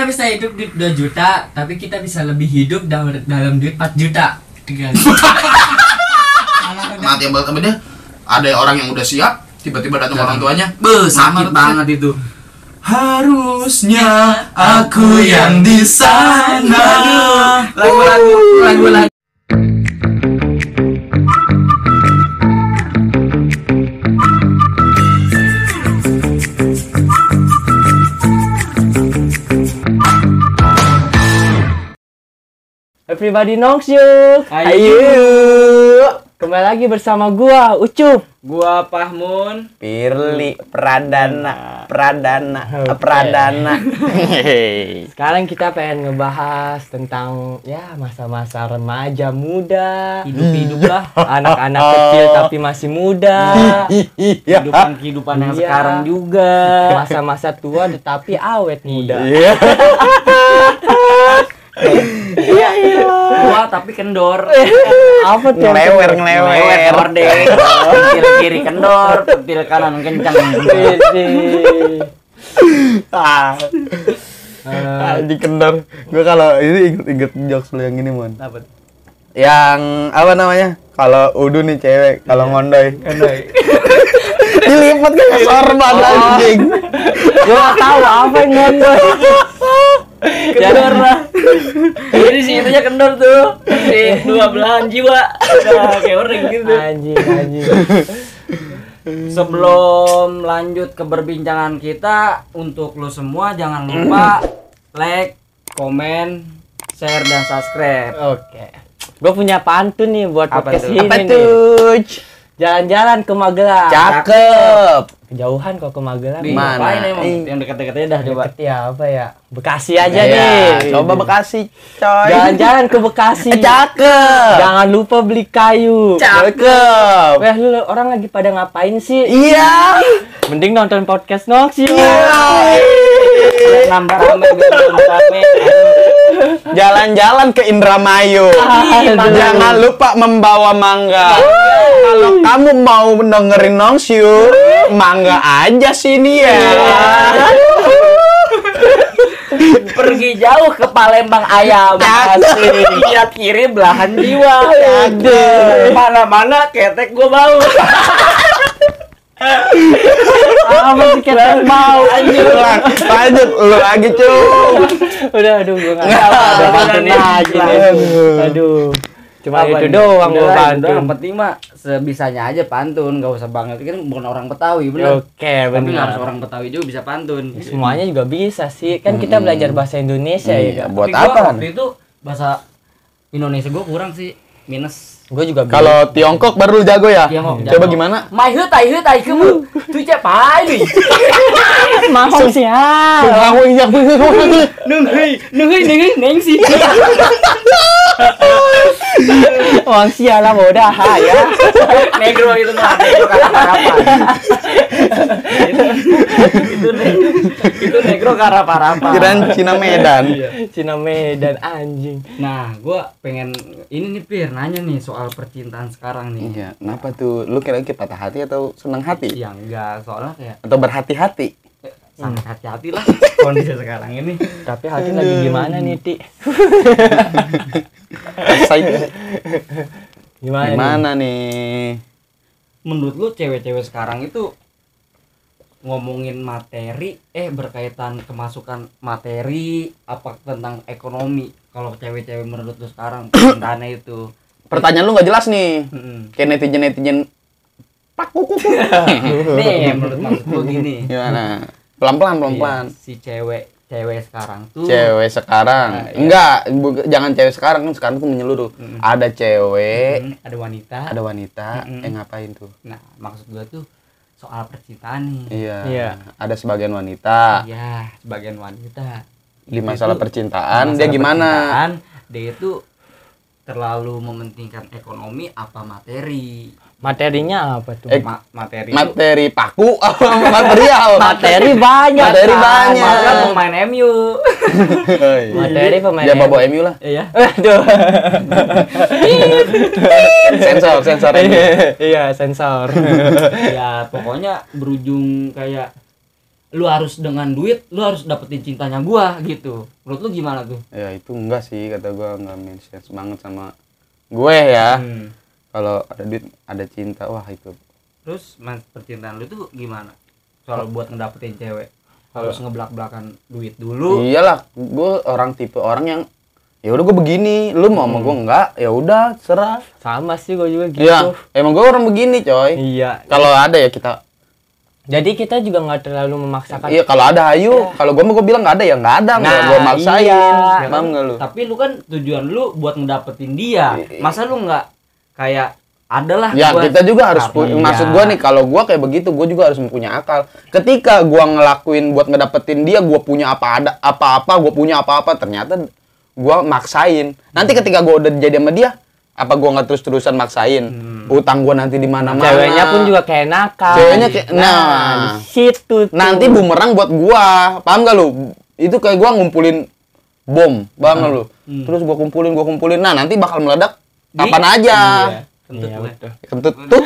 kita bisa hidup di 2 juta tapi kita bisa lebih hidup dalam dalam duit 4 juta. Tiga mati yang dia ada orang yang udah siap tiba-tiba datang orang tuanya. Be, sakit banget itu. harusnya aku yang di sana. Lagu-lagu lagu-lagu Everybody knows you. Ayo. Kembali lagi bersama gua Ucup. Gua Pahmun. Pirli Pradana Pradana Oke. Pradana Sekarang kita pengen ngebahas tentang ya masa-masa remaja muda, hidup-hidup lah, anak-anak kecil tapi masih muda. Kehidupan kehidupan yang Iya. sekarang juga. Masa-masa tua tetapi awet muda. Iya tapi kendor. Apa tuh? Ngelewer? Lewer ngelewer horde. Pentil kiri kendor, pentil kanan kencang. Ah di kendor gue kalau ini inget inget jokes lu yang ini mon Apa? yang apa namanya kalau udu nih cewek kalau ngondoy dilipat ke sorban anjing gua tahu apa yang ngondol. Kendor lah. Jadi sih itunya kendor tuh. Di dua belahan jiwa. Udah kayak orang gitu. Anjing, anjing. Sebelum lanjut ke perbincangan kita, untuk lo semua jangan lupa like, komen, share dan subscribe. Oke. Gue punya pantun nih buat Apa podcast tuh? ini apa nih. tuh Jalan-jalan ke Magelang. cakep Kejauhan kok ke Magelang. Di Mana? ngapain emang? Ih. Yang dekat-dekatnya dah coba. Deket ya apa ya? Bekasi aja Iya, nih. coba Bekasi coy Jalan-jalan ke Bekasi. Eh, cakep Jangan lupa beli kayu. cakep Weh lu orang lagi pada ngapain sih? iya Mending nonton podcast Nox yuk. Nambah rame biar nambah rame. Jalan-jalan ke Indramayu. Jangan lupa membawa mangga. Kalau kamu mau dengerin Nongsyu, mangga aja sini ya. Pergi jauh ke Palembang ayam. Asik. Lihat kiri belahan jiwa. Mana-mana ketek gua bau. Apa sih kita mau? Lang, Lanjut lu lagi, Cung. Udah aduh gua enggak Nggak tahu lagi nih. Aduh. Cuma Apa itu doang itu pantun. doang. Yang penting mah sebisanya aja pantun, gak usah banget. Kan bukan orang Betawi, bener. Oke, Tapi nggak benar. harus orang Betawi juga bisa pantun. Semuanya juga bisa sih. Kan kita belajar bahasa Indonesia Iya, ya. buat Tapi gua apa? Itu bahasa Indonesia gua kurang sih, minus. Gue juga bisa. Kalau Tiongkok baru lu jago ya? Tiongkok Coba jago. gimana? Mai hu tai hu tai kemu. Tu cak pai ni. mau sih ah. Aku yang Nung hei, nung hei, nung hei, neng si. Wang sialah bodah ya. Negro itu mah negro kata harapan. itu itu ne- itu negro kata harapan. Kirain Cina Medan. Cina Medan anjing. Nah, gua pengen ini nih Pir nanya nih soal percintaan sekarang nih. Iya, kenapa tuh? Lu kira-kira patah hati atau senang hati? Ya enggak, soalnya kayak Atau berhati-hati? Sangat hati-hati lah kondisi sekarang ini. Tapi hati lagi gimana nih, Ti? Saya Gimana? nih? gimana nih? Menurut lu cewek-cewek sekarang itu ngomongin materi eh berkaitan kemasukan materi apa tentang ekonomi kalau cewek-cewek menurut lu sekarang percintaannya itu Pertanyaan lu nggak jelas nih. Mm-mm. Kayak netizen-netizen pak kuku. nih menurut maksud gua gini Gimana? Pelan-pelan, pelan-pelan. Iya, si cewek cewek sekarang tuh Cewek sekarang. Nah, iya. Enggak, bu- jangan cewek sekarang kan sekarang tuh menyeluruh. Mm-mm. Ada cewek, Mm, ada wanita ada wanita Mm-mm. yang ngapain tuh? nah maksud gua tuh soal percintaan nih Iya. Iya. Ada sebagian wanita Iya, sebagian wanita di masalah Itu- percintaan Masalah dia gimana? percintaan, dia itu terlalu mementingkan ekonomi apa materi Materinya apa tuh? Eh, Ma- materi itu- Materi paku material? Materi banyak. Materi kan? banyak. Maka pemain MU Oh, iya. Materi pemain Ya bawa MU lah. iya Aduh. Sensor, sensor MU. iya, sensor. ya pokoknya berujung kayak lu harus dengan duit lu harus dapetin cintanya gua gitu menurut lu gimana tuh Ya itu enggak sih kata gua enggak make sense banget sama gue ya. Hmm. Kalau ada duit, ada cinta, wah itu. terus mas percintaan lu tuh gimana? Soal buat ngedapetin cewek. Harus ngebelak belakan duit dulu. Iyalah, gue orang tipe orang yang ya udah gue begini, lu mau sama gue enggak, ya udah serah. sama sih gue juga gitu. Iya, emang gue orang begini coy. iya. Kalau ada ya kita, jadi kita juga nggak terlalu memaksakan. Iya kalau ada hayu, kalau gue mau gue bilang nggak ada ya nggak ada, nggak Nah, gue maksain, iya. paham nggak lu? tapi lu kan tujuan lu buat ngedapetin dia. Iya. masa lu nggak kayak adalah Ya gua- kita juga harus Tapi pu- iya. maksud gua nih kalau gua kayak begitu gua juga harus punya akal. Ketika gua ngelakuin buat ngedapetin dia gua punya apa ada apa-apa, gua punya apa-apa ternyata gua maksain. Nanti ketika gua udah jadi sama dia, apa gua nggak terus-terusan maksain? Utang gua nanti di mana-mana. ceweknya pun juga kayak nakal Ceweknya kayak nah, di situ tuh. nanti bumerang buat gua. Paham gak lu? Itu kayak gua ngumpulin bom, paham gak lu? Terus gua kumpulin, gua kumpulin. Nah, nanti bakal meledak kapan aja. Iya, kentut Iya, gue. betul. Kentut tuh.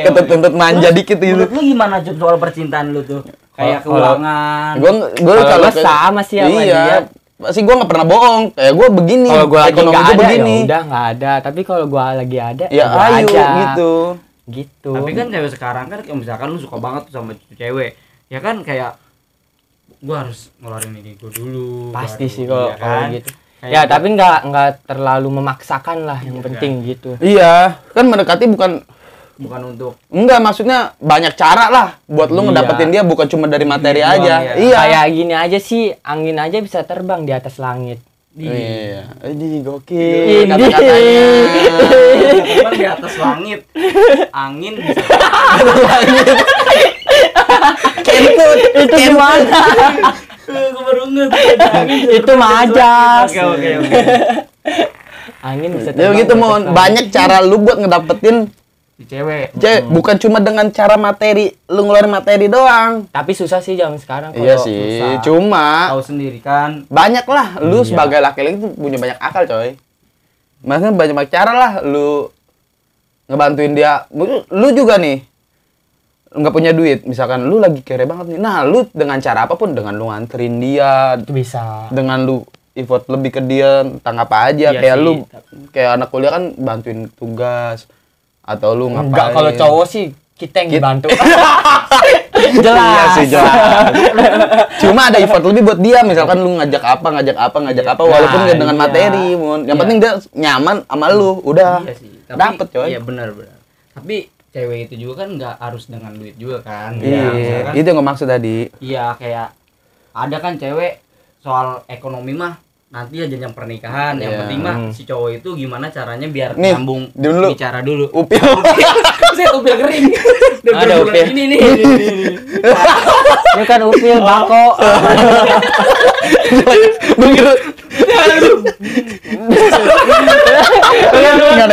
Kentut kentut manja dikit gitu. lu gimana Jun, soal percintaan lu tuh kayak keuangan Gue gue Kalau kalau gua sama sih sama iya, dia. Pasti gue nggak pernah bohong. Kayak gue begini. kalau gua lagi nggak gua ada begini. ya udah nggak ada tapi kalau gua lagi ada Ya gua ayo aja. gitu. gitu tapi kan cewek sekarang kan kayak misalkan lu suka banget tuh sama cewek ya kan kayak gua harus ngeluarin ini gua dulu pasti baru, sih iya kalau kan? gitu ya gua- tapi nggak nggak terlalu memaksakan lah yang Iya. penting gitu Iya, kan mendekati bukan bukan untuk enggak maksudnya banyak cara lah buat lu Iya. ngedapetin dia bukan cuma dari materi doang, aja. ya. Iya. kayak gini aja sih angin aja bisa terbang di atas langit Iya. Ini Ini. gokil kata-katanya. terbang di atas langit angin bisa Kentut. itu gimana? Gua baru nget itu mah aja oke oke oke. Angin bisa Ya terbang gitu langit. banyak cara lu buat ngedapetin cewek. Cewek, bukan cuma dengan cara materi, lu ngeluarin materi doang. tapi susah sih zaman sekarang kalau Iya sih, susah. cuma tahu sendiri kan? banyak lah. Lu Iya. sebagai laki-laki tuh punya banyak akal coy. Maksudnya banyak, banyak cara lah lu ngebantuin dia. Lu juga nih nggak punya duit misalkan lu lagi kere banget nih nah lu dengan cara apa pun dengan lu nganterin dia itu bisa dengan lu effort lebih ke dia tentang apa aja Iya kayak sih. lu kayak anak kuliah kan bantuin tugas atau lu ngapain enggak kalau cowok sih kita yang dibantu Iya jelas sih jelas. Cuma ada effort lebih buat dia, misalkan lu ngajak apa, ngajak apa, ngajak apa, walaupun Nah, dengan iya. materi, Mun. Yang Iya. penting dia nyaman sama lu, udah. iya sih tapi Dapet coy. iya benar benar tapi cewek itu juga kan nggak harus dengan duit juga kan Iya, misalkan itu yang gue maksud tadi. Iya kayak ada kan cewek soal ekonomi mah nanti aja yang pernikahan yang Iya. penting mah si cowok itu gimana caranya biar Nih, nyambung dulu. bicara dulu Upil. saya upil kering Udah Ada upil. ini nih ini, ini, ini. ini kan upil bako Begitu.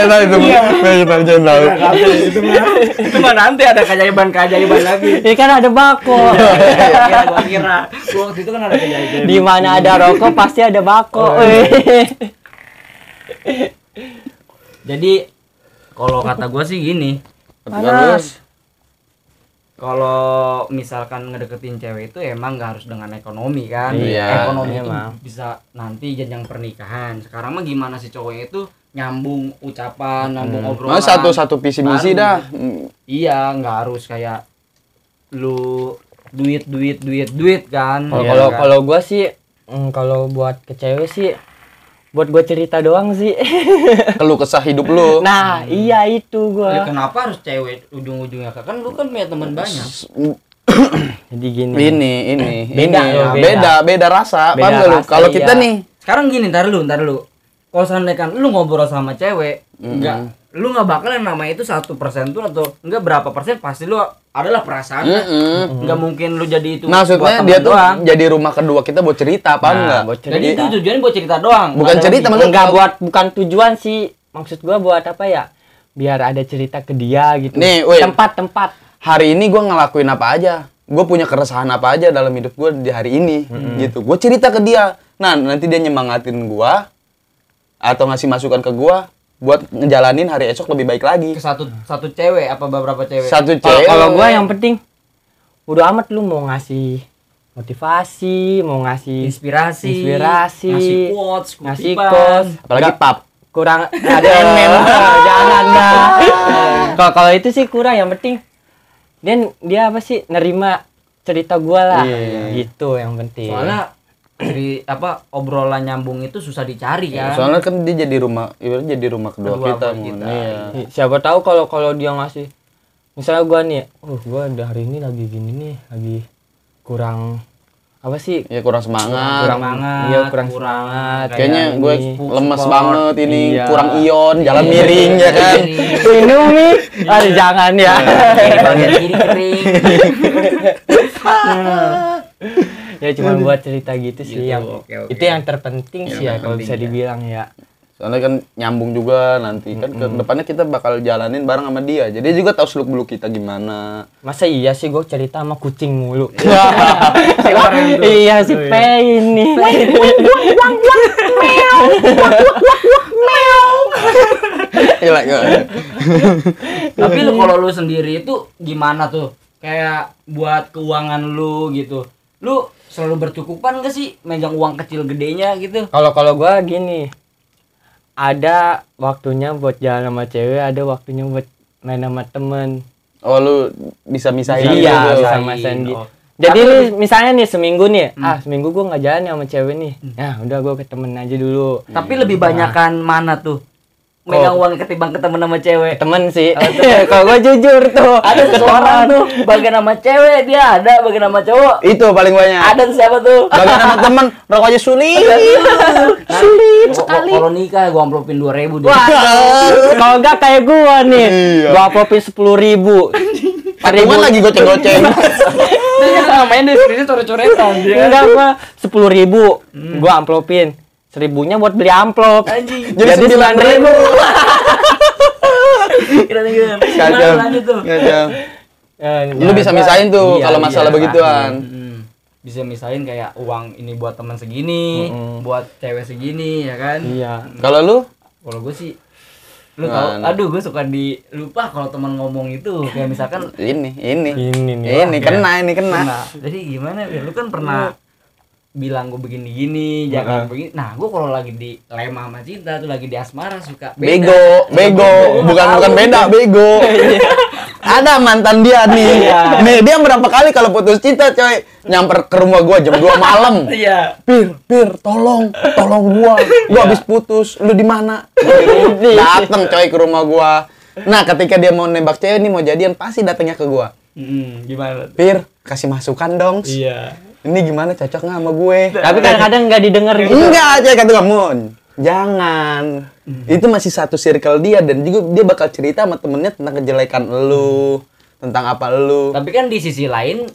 Tahu itu. Nggak ada yang tahu. itu mah itu mah nanti ada keajaiban keajaiban lagi. Ini kan ada bako. Iya, gua kira. Gua waktu itu kan ada keajaiban. Di mana ada rokok pasti ada bako. Jadi kalau kata gua sih gini. Panas kalau misalkan ngedeketin cewek itu emang nggak harus dengan ekonomi kan? Iya, ekonomi itu emang. bisa nanti jenjang pernikahan. Sekarang mah gimana sih cowoknya itu nyambung ucapan nyambung obrolan Mau satu-satu visi misi Baru. dah. iya nggak harus kayak lu duit duit duit duit kan kalau Iya kalau kan? kalau gua sih mm, kalau buat ke cewek sih buat gua cerita doang sih Keluh kesah hidup lu. nah iya itu Ya, gua kenapa harus cewek ujung-ujungnya kan lu kan punya teman banyak jadi gini Ini, ini, Beda ini. loh, beda. beda, beda rasa. Beda Paham lu? Kalau kita iya. nih, sekarang gini ntar lu ntar lu kalau seandainya kan lu ngobrol sama cewek enggak lu nggak bakal yang namanya itu satu persen tuh atau enggak berapa persen pasti lu adalah perasaan kan? Mm-mm. nggak mungkin lu jadi itu maksudnya buat dia tuh doang. jadi rumah kedua kita buat cerita, paham Nah, nggak? buat jadi cerita. itu tujuannya buat cerita doang Bukan ada cerita, lagi. maksudnya enggak buat bukan tujuan sih maksud gua buat apa ya biar ada cerita ke dia gitu Nih, woi. tempat-tempat hari ini gue ngelakuin apa aja gue punya keresahan apa aja dalam hidup gue di hari ini gitu gue cerita ke dia nah nanti dia nyemangatin gue atau ngasih masukan ke gue buat ngejalanin hari esok lebih baik lagi. Ke satu satu cewek apa beberapa cewek? Satu cewek. kalau gua yang penting udah amat lu mau ngasih motivasi mau ngasih inspirasi Inspirasi. ngasih quotes ngasih kos apalagi pap. kurang ada MM jangan dah. Kalau kalau itu sih kurang yang penting dan dia apa sih nerima cerita gua lah. Iya. gitu yang penting. Soalnya dari apa obrolan nyambung itu susah dicari kan soalnya kan dia jadi rumah ibaratnya jadi rumah kedua, Kedua kita, kita. Iya. I- siapa tahu kalau kalau dia ngasih misalnya gua nih uh gua hari ini lagi gini nih lagi kurang apa sih ya kurang semangat kurang semangat, iya kurang, kurang semangat kayaknya kayak gue ini. lemes support. banget ini Iya. kurang ion jalan miring ya kan minum nih aduh jangan ya kiri kering ya cuma buat cerita gitu sih Gitu, yang oke, oke. itu yang terpenting sih ya kalau bisa dibilang ya. Soalnya kan nyambung juga nanti. Kan ke depannya kita bakal jalanin bareng sama dia. Jadi dia juga tahu seluk beluk kita gimana. Masa iya sih gue cerita sama kucing mulu? Iya si Pe ini. Gila, gila. tapi lu kalau lu sendiri itu gimana tuh? Kayak buat keuangan lu gitu. Lu selalu bercukupan gak sih? Megang uang kecil gedenya gitu. Kalau kalau gue gini ada waktunya buat jalan sama cewek ada waktunya buat main sama temen. Oh lu bisa misahin iya gitu. sama Misahin, Sandy oh. jadi Tapi nih, misalnya nih seminggu nih ah seminggu gue nggak jalan sama cewek nih. Ya udah gue ke temen aja dulu. Tapi lebih banyakan mana tuh megang uang ketimbang ketemu sama cewek. Temen sih. Kalau gue jujur tuh ada seseorang tuh bagian sama cewek dia ada bagian sama cowok. Itu paling banyak. Ada tuh siapa tuh? Bagian sama temen rokoknya sulit. Sulit sekali. kalau nikah gua amplopin dua ribu dia kalau enggak kayak gua nih Iya. gua uploadin sepuluh ribu. Patungan lagi goceng-goceng dia namanya di sini coret-coretan enggak gua sepuluh ribu. Gua amplopin seribunya buat beli amplop. Anjing. Jadi sembilan ribu. kira-kira kacau lanjut tuh? Kacau Eh, lu bisa misahin tuh Iya, kalau iya, masalah Pak. begituan. Mm-mm. bisa misahin kayak uang ini buat teman segini buat cewek segini ya kan? Iya. Kalau lu? Kalau gue sih lu tau Gimana? aduh gue suka di lupa kalau teman ngomong itu. Kayak misalkan ini ini. Ini nih ini kena ini kena. Nah, jadi gimana? Ya? Lu kan pernah bilang gue begini-gini, jangan begini. Nah, gue kalau lagi di lema sama cinta tuh lagi di asmara suka beda. bego bego. Bukan bukan beda bego. Ada mantan dia nih. Nih dia berapa kali kalau putus cinta coy nyamper ke rumah gua jam 2 malam. Iya. pir pir tolong tolong gua. Gua habis putus lu di mana? Dateng coy ke rumah gua. Nah ketika dia mau nembak cewek nih mau jadian pasti datangnya ke gua. Hmm, gimana? pir kasih masukan dong. Iya. Ini gimana cocok nggak sama gue tapi kadang-kadang nggak didengar gitu Enggak aja kata kamu. Jangan. Itu masih satu circle dia dan juga dia bakal cerita sama temennya tentang kejelekan lu, tentang apa lu. Tapi kan di sisi lain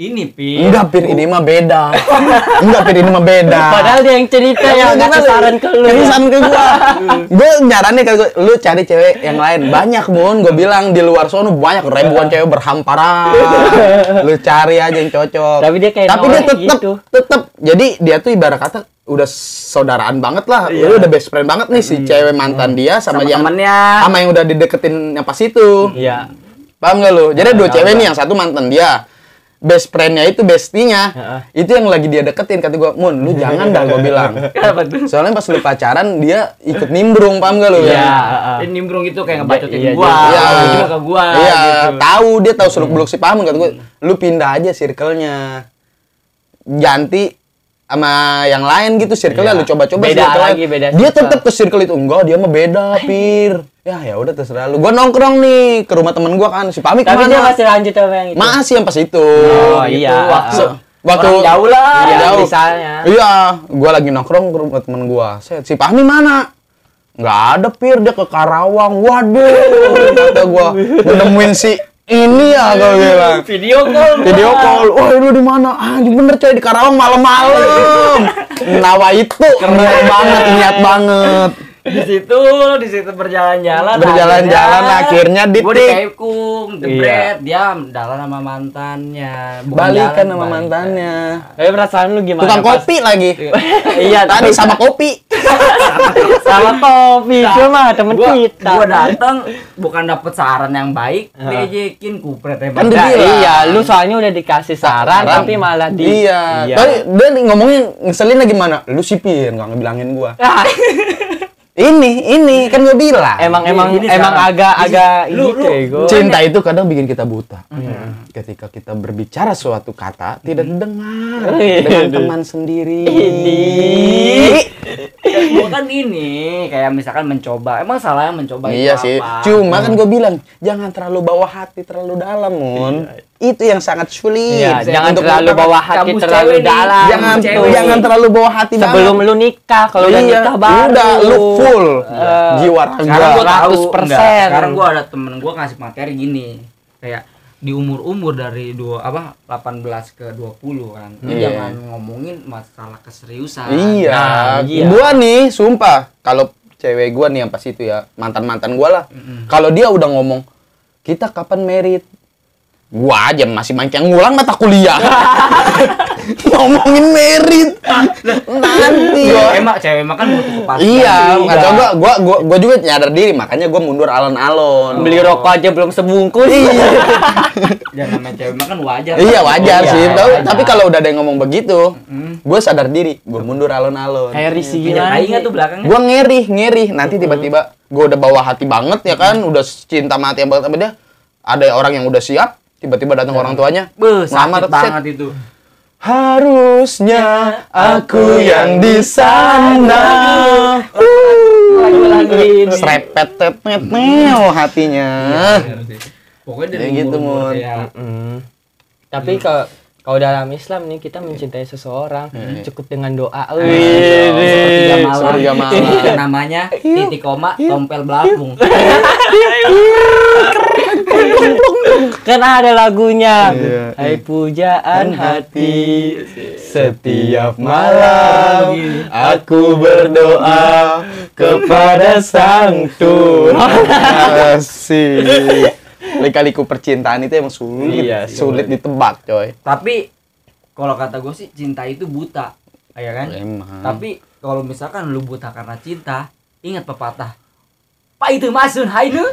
ini pi. Enggak, Pir, ini mah beda. Enggak, Pir, ini mah beda. padahal dia yang cerita yang ngasih saran ke lu Ini saran ke gua. Gua nyaranin ke gua, lu cari cewek yang lain. Banyak, Mun. Gua bilang di luar sono banyak ribuan cewek berhamparan. Lu cari aja yang cocok. Tapi dia kayak Tapi dia tetep gitu. tetep. Jadi dia tuh ibarat kata udah saudaraan banget lah. Lu udah best friend banget nih si cewek mantan dia sama, Sama yang temennya. sama yang udah dideketin yang pas itu. iya Paham gak lu? Jadi dua cewek nih, yang satu mantan dia. Best friendnya itu bestinya. Heeh. Itu yang lagi dia deketin. Kata gua, Mun, lu jangan dah gua bilang. Soalnya pas lu pacaran, dia ikut nimbrung, paham gak lu? Iya. Ya? heeh. Ini nimbrung itu kayak ngebacotin Iya, gua, Iya. juga ke gua Iya, gitu. tahu dia tahu seluk beluk si paham kata gua. Lu pindah aja circle-nya. Ganti sama yang lain gitu circle-nya Iya. lu coba-coba Beda circle lagi, beda dia circle. tetap ke circle itu enggak dia mah beda pir ya ya udah terserah lu gua nongkrong nih ke rumah temen gua kan si Pami tapi dia masih lanjut sama yang itu masih yang pas itu oh Gitu, iya waktu Se- waktu Orang jauh lah. Iya, jauh. misalnya. Iya, gua lagi nongkrong ke rumah temen gua. Set, si Fahmi mana? Nggak ada pir dia ke Karawang. Waduh, kata. Gua nemuin si ini ya gua bilang. Video call. Video call. Wah, lu di mana? Ah, bener coy di Karawang malam-malam. Nawa itu niat banget, niat banget. di situ di situ berjalan-jalan Berjalan-jalan, akhirnya di gue dikepung jebret dia jalan sama mantannya Bukan Balikan jalan, sama balikan. mantannya. tapi perasaan lu gimana Tukang pas- kopi lagi. iya Tadi tapi sama kopi. sama kopi Nah, cuma temen gua, kita gua datang bukan dapet saran yang baik Heeh. diajakin kupret Kan hebat bilang. iya lu soalnya udah dikasih saran, Saran. tapi malah di Iya. Tapi dia nih ngomongnya ngeselinnya gimana? Lu sipir nggak ngebilangin gua. Ini, ini kan gua bilang. emang Gini, emang gini emang sekarang. agak Gini, agak lu- gitu lu- ya gua. Cinta itu kadang bikin kita buta. Ketika kita berbicara suatu kata tidak didengar Iya. dengan teman sendiri. Ini. kan ini kayak misalkan mencoba emang salahnya mencoba Iya itu sih. apa? Cuma kan gue bilang jangan terlalu bawa hati terlalu dalam, Mun. Itu yang sangat sulit. Iya, jangan Untuk terlalu bawa hati kamu terlalu dalam. Jangan cewek. jangan terlalu bawa hati sebelum dalam. lu nikah, kalau udah Iya, nikah baru udah lu full Eh, jiwa raga. sekarang gua tahu 100%. enggak, sekarang gua ada temen gua ngasih materi gini kayak di umur-umur dari dua apa 18 ke 20 kan lu Iya. jangan ngomongin masalah keseriusan Iya, Nah, iya. gua nih sumpah kalau cewek gua nih yang pas itu ya mantan-mantan gua lah. Kalau dia udah ngomong kita kapan merit, gua aja masih mancing ngulang mata kuliah. Ngomongin merit nanti. Ya, emang cewek emang kan butuh kepastian Iya, nggak gua, gua, gua, gua juga nyadar diri, makanya gua mundur alon-alon. beli rokok aja belum sebungkus. ya namanya cewek mah kan wajar Iya wajar Iya, sih, Tahu- wajar. tapi kalau udah ada yang ngomong begitu, Hmm. gue sadar diri, gue mundur alon-alon. Kayak risih nggak tuh belakangnya Gue ngeri, ngeri. Nanti tiba-tiba gue udah bawa hati banget ya kan, udah cinta mati banget sama dia. Ada orang yang udah siap, tiba-tiba datang orang tuanya. Beuh, sakit banget itu Harusnya aku yang di sana. Serepet tetet neo hatinya. pokoknya dari gitu, Mun. Tapi kalau kalau dalam Islam nih kita mencintai seseorang cukup dengan doa. Wih. malam. Sepertiga malam. Namanya titik koma tompel belakung Kan ada lagunya. Iya. Hai pujaan hati Setiap malam aku berdoa kepada Sang Tuhan. Asik. Lika-liku percintaan itu emang sulit, Iya, sulit ditebak, coy. tapi kalau kata gue sih cinta itu buta ya kan Emang. tapi kalau misalkan lu buta karena cinta ingat pepatah Pak itu masun hainu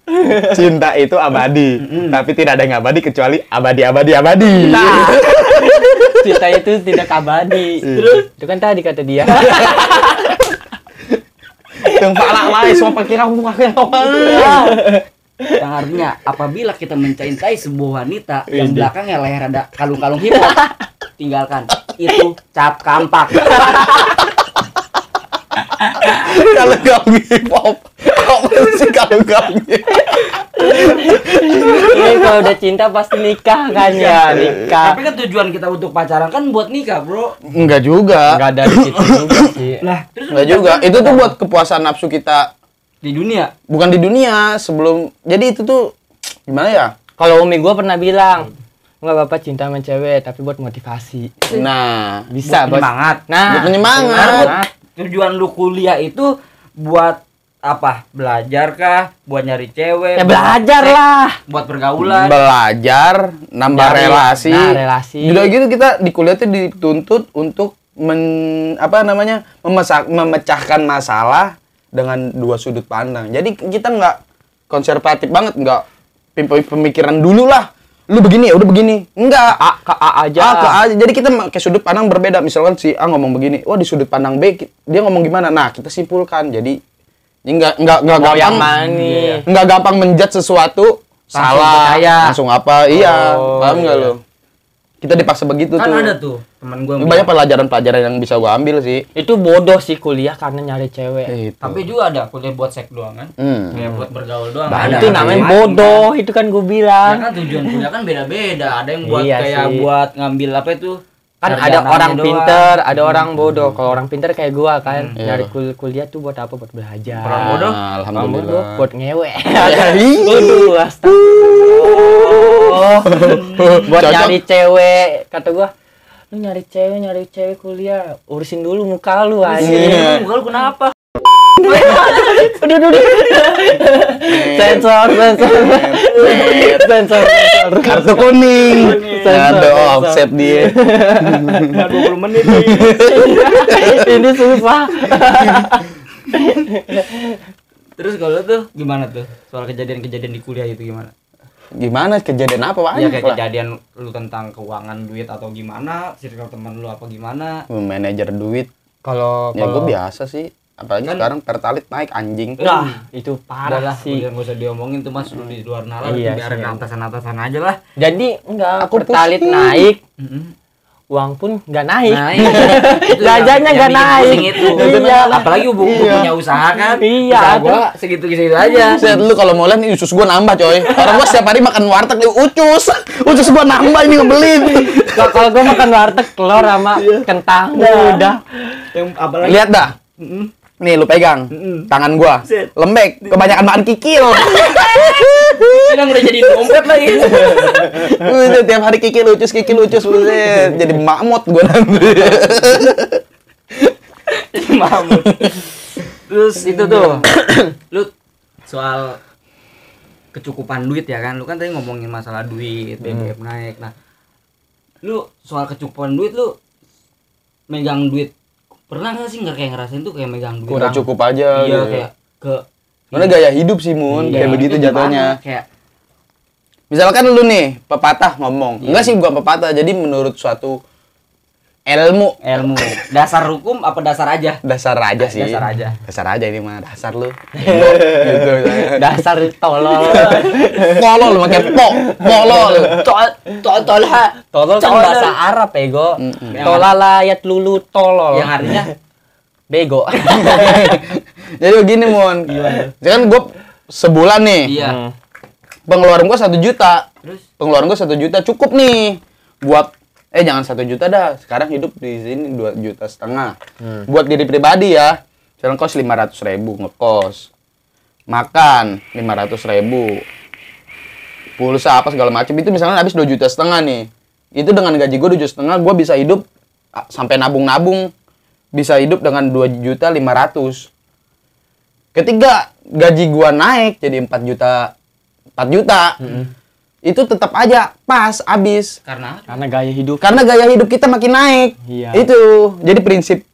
Cinta itu abadi, tapi tidak ada yang abadi kecuali abadi, abadi, abadi. Nah, cinta itu tidak abadi. Itu kan tadi kata dia. Yang pala lain semua yang artinya apabila kita mencintai sebuah wanita yang belakangnya leher ada kalung-kalung hop tinggalkan. Itu cap kampak Kalau hip hop, apa sih kalau kamu? Ini kalau udah cinta pasti nikah kan ya, nikah. tapi kan tujuan kita untuk pacaran kan buat nikah bro Enggak juga. Enggak dari situ juga sih. lah terus Enggak juga. Itu tuh buat kepuasan nafsu kita di dunia bukan di dunia sebelum jadi itu tuh gimana ya Kalau umi gua pernah bilang, enggak bapak cinta sama cewek tapi buat motivasi. nah Bisa, buat penyemangat Nah, buat penyemangat tujuan lu kuliah itu buat apa? Belajar kah? Buat nyari cewek? Ya buat belajar seks, lah. buat pergaulan? Belajar nambah Nyari- relasi. Nah, relasi. udah gitu kita di kuliah tuh dituntut untuk men apa namanya memesak, memecahkan masalah dengan dua sudut pandang. Jadi kita nggak konservatif banget nggak pem- pemikiran dulu lah lu begini udah begini enggak A ke A aja. A ke A aja. Jadi kita pakai sudut pandang berbeda. Misalkan si A ngomong begini, wah di sudut pandang B dia ngomong gimana? Nah, kita simpulkan. Jadi ini enggak enggak enggak Mau gampang enggak gampang menjudge sesuatu salah percaya. langsung apa iya Oh, paham nggak iya. lo kita dipaksa begitu kan tuh ada tuh teman gue banyak pelajaran-pelajaran yang bisa gua ambil sih Itu bodoh sih kuliah karena nyari cewek. itu tapi juga ada kuliah buat seks doang kan hmm. Kayak buat bergaul doang Nah, ada itu namanya bodoh, itu kan gue kan. bilang. ya kan tujuan kuliah kan beda-beda ada yang buat Iya kayak sih. buat ngambil apa itu kan ada orang doang. pinter, ada orang bodoh. Kalau orang pinter kayak gua kan, Iya. nyari kul- kuliah tuh buat apa? Buat belajar. Orang bodoh? Orang alhamdulillah bodoh buat ngewe. Ya, ih. Astagfirullah. buat Cocok. nyari cewek, kata gua. Lu nyari cewek, nyari cewek kuliah, urusin dulu muka lu aja. Lu, muka lu kenapa Udah, udah, udah. Sensor, sensor. Sensor. Kartu kuning. Sensor. offset dia. Cuma 20 menit. Ini susah. Terus kalau tuh gimana tuh? Soal kejadian-kejadian di kuliah itu gimana? Gimana kejadian apa Ya banyak kayak lah. kejadian lu tentang keuangan duit atau gimana, circle teman lu apa gimana? Manajer duit. Kalau Ya gue biasa sih. Apalagi Kan- sekarang pertalit naik anjing. Nah, itu parah lah, sih. udah nggak usah diomongin tuh mas, lu di luar nalar, Iya biarin sih. atasan-atasan aja lah. Jadi enggak Aku pertalit pusing. naik, Mm-mm. Uang pun enggak naik. Nah, iya. Jajannya yang- nggak naik. Itu. Iya. Apalagi hubung Iya. punya usaha kan. Iya, Usaha gua segitu-segitu aja. Set lu kalau mau lihat nih usus gua nambah coy. Orang gua setiap hari makan warteg nih ucus. Ucus gua nambah ini ngebelin. Kalau kalau gue makan warteg telur sama kentang udah. Yang apalagi Lihat dah. Mm-mm. Nih lu pegang Mm-mm. tangan gua. Set. Lembek, kebanyakan makan kikil. Kadang udah jadi dompet lagi. Udah tiap hari kikil ucus kikil ucus buset. Jadi mamut gua nanti. Jadi mamut. Terus itu tuh, lu soal kecukupan duit ya kan, lu kan tadi ngomongin masalah duit, BBM naik. Nah, lu soal kecukupan duit lu megang duit pernah nggak sih nggak kayak ngerasain tuh kayak megang duit Kurang cukup aja. iya gitu. kayak ke Mana gaya hidup sih Mun, Iya, kayak begitu itu jatuhnya. kayak Misalkan lu nih pepatah ngomong. Iya. Enggak sih gua pepatah, jadi menurut suatu ilmu ilmu dasar hukum apa dasar aja dasar aja sih. Dasar aja. Dasar aja ini mah dasar lu. gitu. Dasar tolol. Molol lu pakai po, molol. tol tol tol ha Tolol kan Tolol. bahasa Arab ego. Mm-mm. Tolalayat lulu tolol. yang artinya bego. Jadi begini Mon. Kan gua sebulan nih. iya Hmm. Pengeluaran gua satu juta. terus Pengeluaran gua satu juta cukup nih buat eh jangan satu juta dah. Sekarang hidup di sini dua juta setengah. Buat diri pribadi ya. Sekarang kos lima ratus ribu ngekos. Makan lima ratus ribu. Pulsa apa segala macam itu misalnya habis dua juta setengah nih. Itu dengan gaji gue dua juta setengah gue bisa hidup ah, sampai nabung-nabung bisa hidup dengan dua juta lima ratus. Ketika gaji gua naik jadi 4 juta 4 juta. Itu tetap aja pas habis karena Karena gaya hidup karena gaya hidup kita makin naik. Iya. Itu jadi prinsip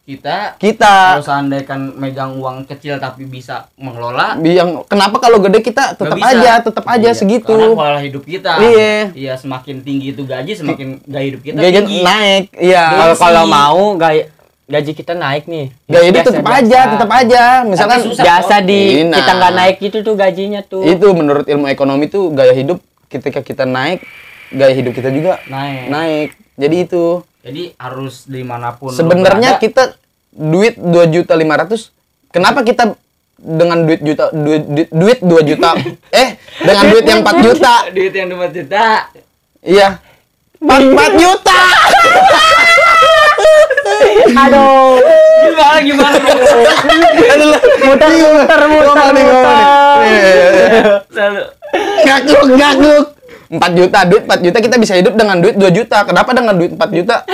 kita kita. kalau seandainya megang uang kecil tapi bisa mengelola Yang kenapa kalau gede kita tetap aja, tetap aja Iya, segitu. karena pola hidup kita Iya. iya semakin tinggi itu gaji semakin gaya hidup kita Gaya tinggi naik. Iya. kalau mau gaya gaji kita naik nih. Gaya hidup Biasa- tetap biasa. aja, tetap aja. Misalkan susah. Biasa di Nah. kita nggak naik gitu tuh gajinya tuh. itu menurut ilmu ekonomi tuh gaya hidup ketika kita naik, gaya hidup kita juga naik naik. Jadi itu jadi harus di mana pun sebenarnya kita duit dua juta lima ratus kenapa kita dengan duit juta duit duit, duit 2 juta eh dengan duit yang 4 juta duit yang 2 juta iya 4, 4 juta Aduh. gimana gimana muter muter muter Selalu. ngakluk ngakluk 4 juta duit 4 juta kita bisa hidup dengan duit 2 juta kenapa dengan duit 4 juta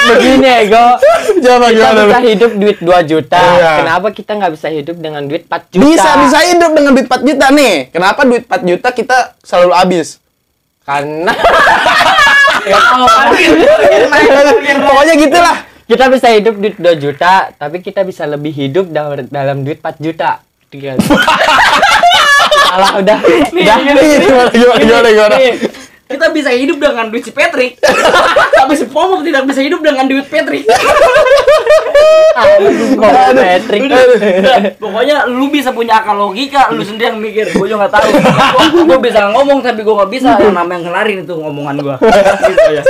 Begini ego. coba Kita gimana bisa hidup duit 2 juta. Iya. Kenapa kita nggak bisa hidup dengan duit 4 juta? bisa bisa hidup dengan duit 4 juta nih kenapa duit 4 juta kita selalu habis Karena pokoknya gitulah kita bisa hidup duit 2 juta, tapi kita bisa lebih hidup dalam, dalam duit 4 juta. Tiga. Salah udah. Udah. gimana gimana kita bisa hidup dengan duit si Patrick tapi si Pomok tidak bisa hidup dengan duit Patrick Ngomong Patrick. pokoknya lu bisa punya akal logika lu sendiri yang mikir gue juga nggak tahu gue bisa ngomong tapi gue nggak bisa yang namanya ngelarin itu ngomongan gue gitu ya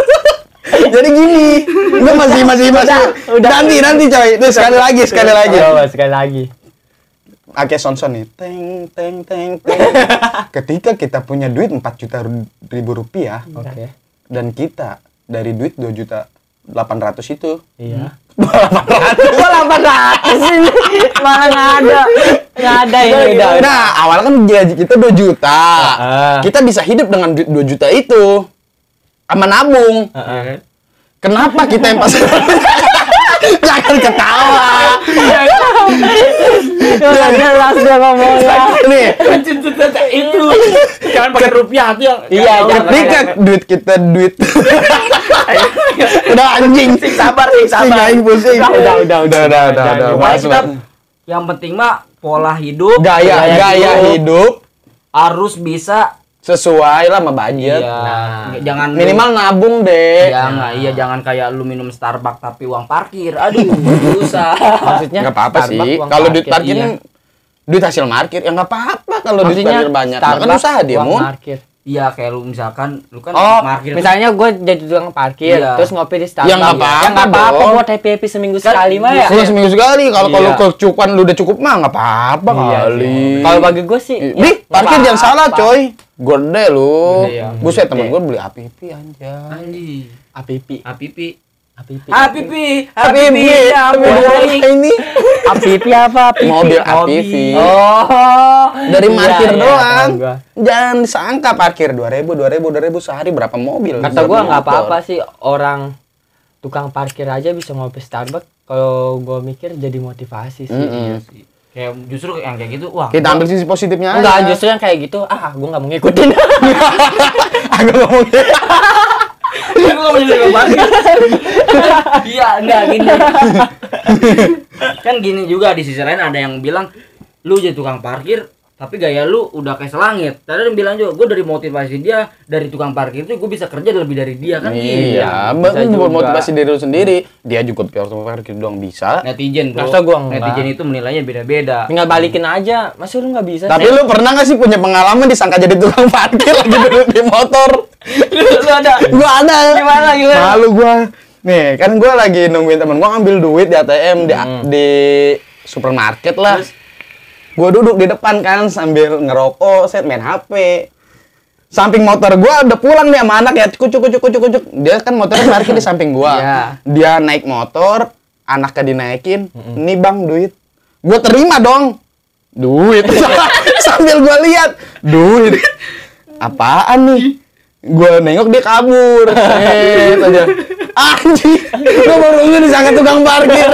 Jadi gini, gue masih masih masih. udah. Nanti nanti coy, itu sekali lagi sekali lagi. Coba sekali lagi. Oke sonson nih, teng teng teng teng. Ketika kita punya duit 4 juta ribu rupiah Oke. dan kita dari duit 2 juta 800 itu Iya. Gua 800 ini malah nggak ada. Nggak ada ini udah. Nah, awal kan gaji kita 2 juta. Ah. Kita bisa hidup dengan duit 2 juta itu. Sama nabung. Heeh. Kenapa kita yang pas Jangan ketawa. Nggak jelas dia ngomongnya. Nih, itu jangan pakai rupiah tuh yang Iya, ketika duit kita duit. udah anjing. Sing sabar sing sabar aing pusing. Udah, udah, udah, udah, udah, udah, udah. Yang penting mah pola hidup Gaya, gaya hidup harus bisa sesuai lah sama budget. iya Nah. jangan Minimal nabung deh. Iya nggak, iya jangan kayak lu minum Starbucks tapi uang parkir. Aduh, susah. Maksudnya Nggak apa-apa sih. Kalau duit parkir, iya. kan duit hasil market ya nggak apa-apa kalau duit Maksudnya parkir banyak. Starbucks usaha dia uang mau. Iya, kayak lu misalkan lu kan Oh, parkir. Misalnya gue jadi tukang parkir, Iya. terus ngopi di Starbucks. Ya, nggak apa-apa Ya nggak apa-apa buat happy happy seminggu Kan sekali mah ya. Kalau seminggu sekali, kalau kalau Iya. kecukupan lu udah cukup mah nggak apa-apa Iya kali. sih. Kalau bagi gue sih, ya, Nih, parkir jangan salah, coy. Gede lu. Gede ya. Buset temen gue beli APP anjay. Anjing. Apipi, Apipi. apipi. Apipi. Ini Apipi apa? Apipi. mobil. APV. Oh, Dari iya, parkir iya, doang. Jangan disangka parkir 2000, 2000, 2000 sehari berapa mobil. Kata gua nggak apa-apa sih orang tukang parkir aja bisa ngopi Starbucks. Kalau gua mikir jadi motivasi sih. Iya sih. Kayak justru yang kayak gitu, wah. Kita ambil sisi positifnya Enggak, aja. justru yang kayak gitu, ah gua nggak mau ngikutin. Agak ngomong Nggak mau jadi tukang. Iya, enggak gini. kan gini juga di sisi lain ada yang bilang lu jadi tukang parkir tapi gaya lu udah kayak selangit. Tadi yang bilang juga, gue dari motivasi dia dari tukang parkir itu gue bisa kerja lebih dari dia kan gitu. Iya, bisa bahkan buat juga. motivasi diri lu sendiri. Dia juga pure parkir doang bisa. Netizen bro, Masa gua enggak? netizen itu menilainya beda-beda. Tinggal balikin aja. Masa lu nggak bisa? Tapi sih? lu pernah gak sih punya pengalaman disangka jadi tukang parkir lagi duduk di motor? Lu ada gua ada. Gimana, gimana? Malu gua. Nih, kan gua lagi nungguin temen gua ngambil duit di ATM di, di supermarket lah. Gua duduk di depan kan sambil ngerokok, set main HP. Samping motor gua udah pulang nih sama anak ya, kucuk kucuk kucuk kucuk. Dia kan motornya parkir di samping gua. Iya. Dia naik motor, anaknya dinaikin. Nih Bang duit. Gua terima dong. Duit. Sambil gua lihat, duit. Apaan nih? Gua nengok dia kabur. Set aja. Anjing, gua baru nggak disangka tukang parkir.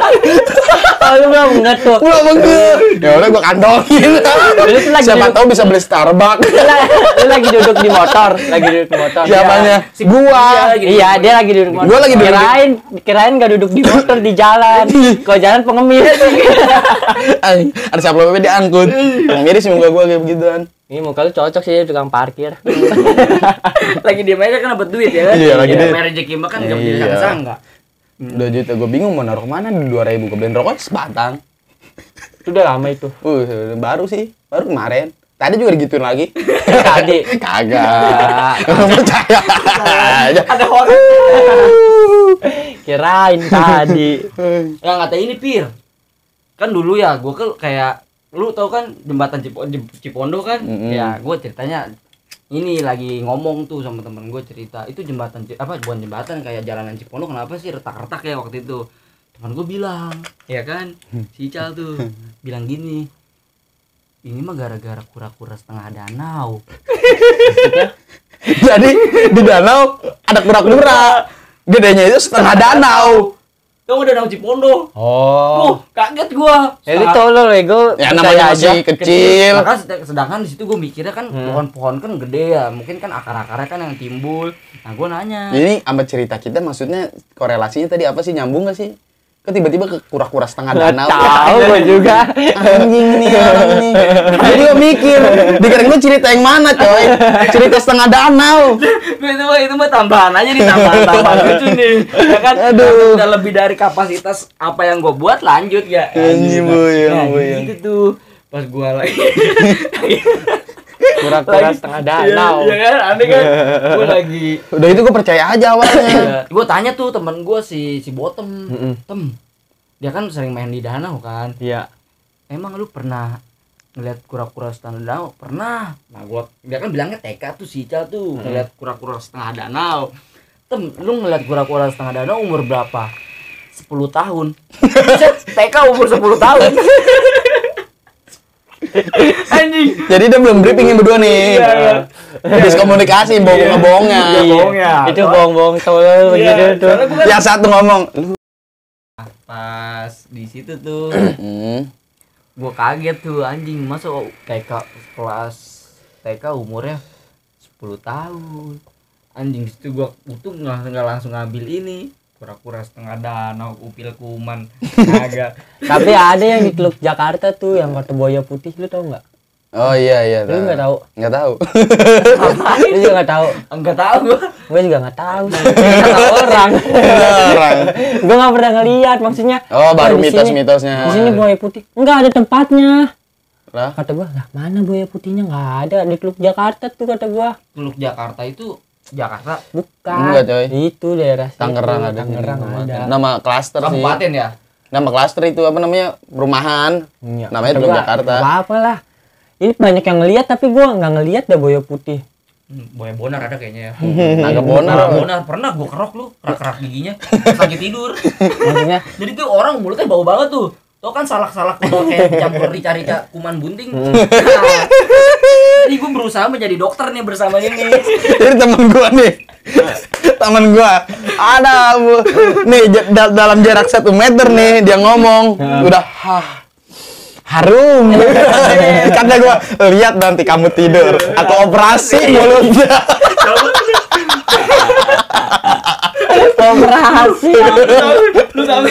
Oh, lu belum ngetuk. Gua bengkel. Ya udah gua kantongin. Tuh Siapa tahu bisa beli Starbucks. Lu la- lu lagi duduk di motor, lagi duduk di motor. Siapanya? Si Gua. Iya, Iya, dia lagi duduk di motor. Gua lagi duduk di- Kirain, kirain gak duduk di motor di jalan. Kalau jalan pengemis. Ada siapa PP diangkut. Yang miris muka gua kayak begituan. Ini muka lu cocok sih jadi tukang parkir. lagi di aja kan dapat duit ya kan? Iya, lagi Iya, di- main rezeki mah kan nggak Iya. disangka-sangka. Dua juta gua bingung mau naruh ke mana di 2000 ke beliin rokok sebatang. Itu udah lama itu. Uh, baru sih, baru kemarin. Tadi juga digituin lagi. Tadi. Kagak. Percaya. Ada orang Kirain tadi. yang kata ini pir. Kan dulu ya, gua kan kayak lu tau kan jembatan Cipo, Jem- Cipondo kan? Mm-mm. Ya, gua ceritanya ini lagi ngomong tuh sama temen gue cerita itu jembatan apa bukan jembatan kayak jalanan Cipondo kenapa sih retak-retak ya waktu itu teman gue bilang ya kan si Ical tuh bilang gini ini mah gara-gara kura-kura setengah danau Jadi di danau ada kura-kura. Gedenya itu setengah danau. Kamu danau Cipondo Oh. Tuh, kaget gua. Ya lu tolol ego. Ya namanya aja. masih kecil. Maka sed- sedangkan di situ gue mikirnya kan Hmm. pohon-pohon kan gede ya, mungkin kan akar-akarnya kan yang timbul. Nah, gue nanya. Ini sama cerita kita maksudnya korelasinya tadi apa sih nyambung gak sih? Kok tiba-tiba ke kura-kura setengah danau? tahu gua juga. Anjing nih orang nih. Jadi gue mikir, dikira gue cerita yang mana coy? Cerita setengah danau. itu mah itu mah tambahan aja nih tambahan-tambahan lucu nih. Ya kan? Aduh. Udah lebih dari kapasitas apa yang gue buat lanjut ya. Anjing, buyang, Nah, buyang. gitu tuh. Pas gua lagi Kura-kura setengah danau. Iya kan? Aneh kan? Gua lagi Udah itu gue percaya aja awalnya. gue tanya tuh temen gue si si Bottom, Mm-mm. tem, dia kan sering main di danau kan. Iya. Emang lu pernah ngeliat kura-kura setengah danau? Pernah. Nah gua dia kan bilangnya TK tuh si Ical tuh ngeliat kura-kura setengah danau. Tem, lu ngeliat kura-kura setengah danau umur berapa? 10 tahun. TK umur 10 tahun. Anjing. Jadi dia belum briefing yang berdua nih. Iya, iya. Habis komunikasi bohong-bohongan. Iya, bohong ya. Itu bohong-bohong tolol begitu Iya, tuh. gua kan Yang satu ngomong, lu pas di situ tuh gue kaget tuh anjing masa TK kelas TK umurnya 10 tahun anjing situ gue itu nggak langsung ngambil ini kura-kura setengah danau upil kuman agak Tapi ada yang di Teluk Jakarta tuh yang kata buaya putih lu tau nggak? Oh iya iya. Lu nggak tahu? Nggak tahu. Lu juga nggak tahu? enggak tahu gue Gue juga nggak tahu. Kata orang. Orang. gue nggak pernah ngeliat maksudnya. Oh, baru mitos-mitosnya. Di sini buaya putih. Enggak ada tempatnya. Lah. Kata gua, lah mana buaya putihnya nggak ada di Teluk Jakarta tuh kata gua. Teluk Jakarta itu Jakarta Bukan. Enggak, coy. Itu daerah situ. Tangerang ada. Tangerang ada. Nama klaster sih. kabupaten ya Nama klaster itu apa namanya? Perumahan. Iya. Namanya gua, Jakarta. Apa apa lah. Ini banyak yang ngeliat tapi gua nggak ngeliat dah buaya putih. Hmm, Boy bonar ada kayaknya ya Naga Bonar, bonar. bonar pernah gue kerok lu kerak-kerak giginya sakit tidur Maksudnya jadi tuh orang mulutnya bau banget tuh Tau kan salak-salak udah kayak campur rica-rica kuman bunting. Hmm. Nah, jadi gue berusaha menjadi dokter nih bersama ini. Jadi temen gua nih. temen gua. Ada bu. Nih da- dalam jarak satu meter nih dia ngomong. Udah hah harum. Kata gua lihat nanti kamu tidur aku operasi mulutnya operasi. lu sampe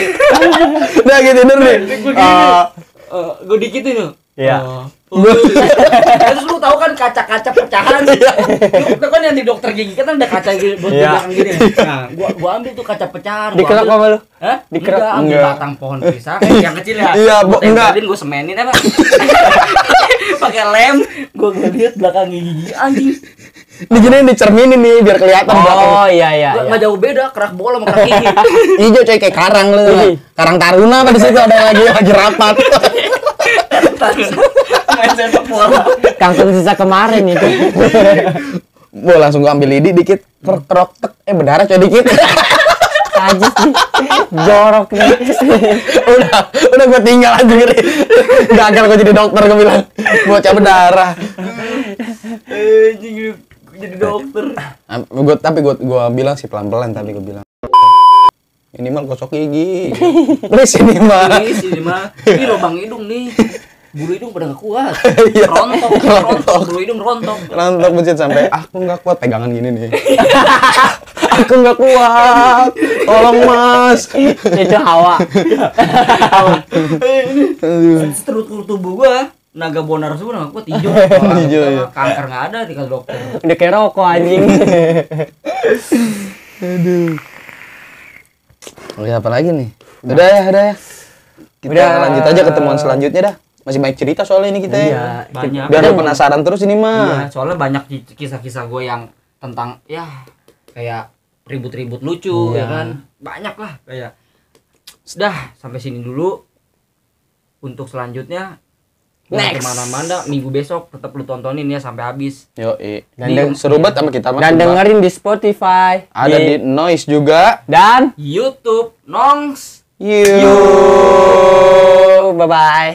udah gitu tidur nih Ah, gue dikit itu Iya. gua terus lu tahu kan kaca-kaca pecahan lu tau kan yang di dokter gigi kan ada kaca gitu buat di Iya. belakang gini nah gua gua ambil tuh kaca pecahan gua Dikerok sama lu? Hah? Dikerok? Enggak, ambil Enggak. batang pohon pisang eh, yang kecil ya. Iya, Gua bo- enggak. tempelin, gua semenin apa? Pakai lem, gua ngeliat belakang gigi anjing. Di gini dicerminin nih biar kelihatan belakang. Oh iya iya. Iya. nggak jauh beda kerak bola sama kerak gigi. hijau coy kayak karang lu karang taruna apa di situ ada lagi lagi rapat. Kangkung sisa kemarin itu. Gua langsung gua ambil lidi dikit krok tek eh berdarah coy dikit Najis nih. Jorok nih. udah udah gue tinggal aja gini gagal gue jadi dokter gue bilang bocah berdarah Anjing gua jadi dokter. gue tapi gue gue bilang sih pelan pelan tapi gue bilang minimal gosok gigi please ini mah Ini mah. Ini lubang hidung nih. Bulu hidung pada nggak kuat. Iya. Rontok, rontok, bulu hidung rontok. rontok buncit sampai aku nggak kuat pegangan gini nih aku nggak kuat tolong mas itu hawa. struktur tubuh gua naga bonar semua nggak kuat hijau Hijau, iya. kanker nggak ada di kata dokter. Udah kayak rokok anjing. oh ya apa lagi nih? Udah ya udah ya. Kita Udah. lanjut aja ketemuan selanjutnya dah. Masih banyak cerita soalnya ini kita ya. Iya. banyak. Biar lu penasaran terus ini mah. Iya, soalnya banyak ki- kisah-kisah gue yang tentang ya kayak ribut-ribut lucu Iya. ya kan? Banyak lah kayak. Sudah sampai sini dulu. Untuk selanjutnya Next. ke mana-mana minggu besok tetap lu tontonin ya sampai habis Yo, i. Dan Di- deng- seru banget sama kita dan dengerin di Spotify. ada di noise juga. dan YouTube Nongs You. bye bye.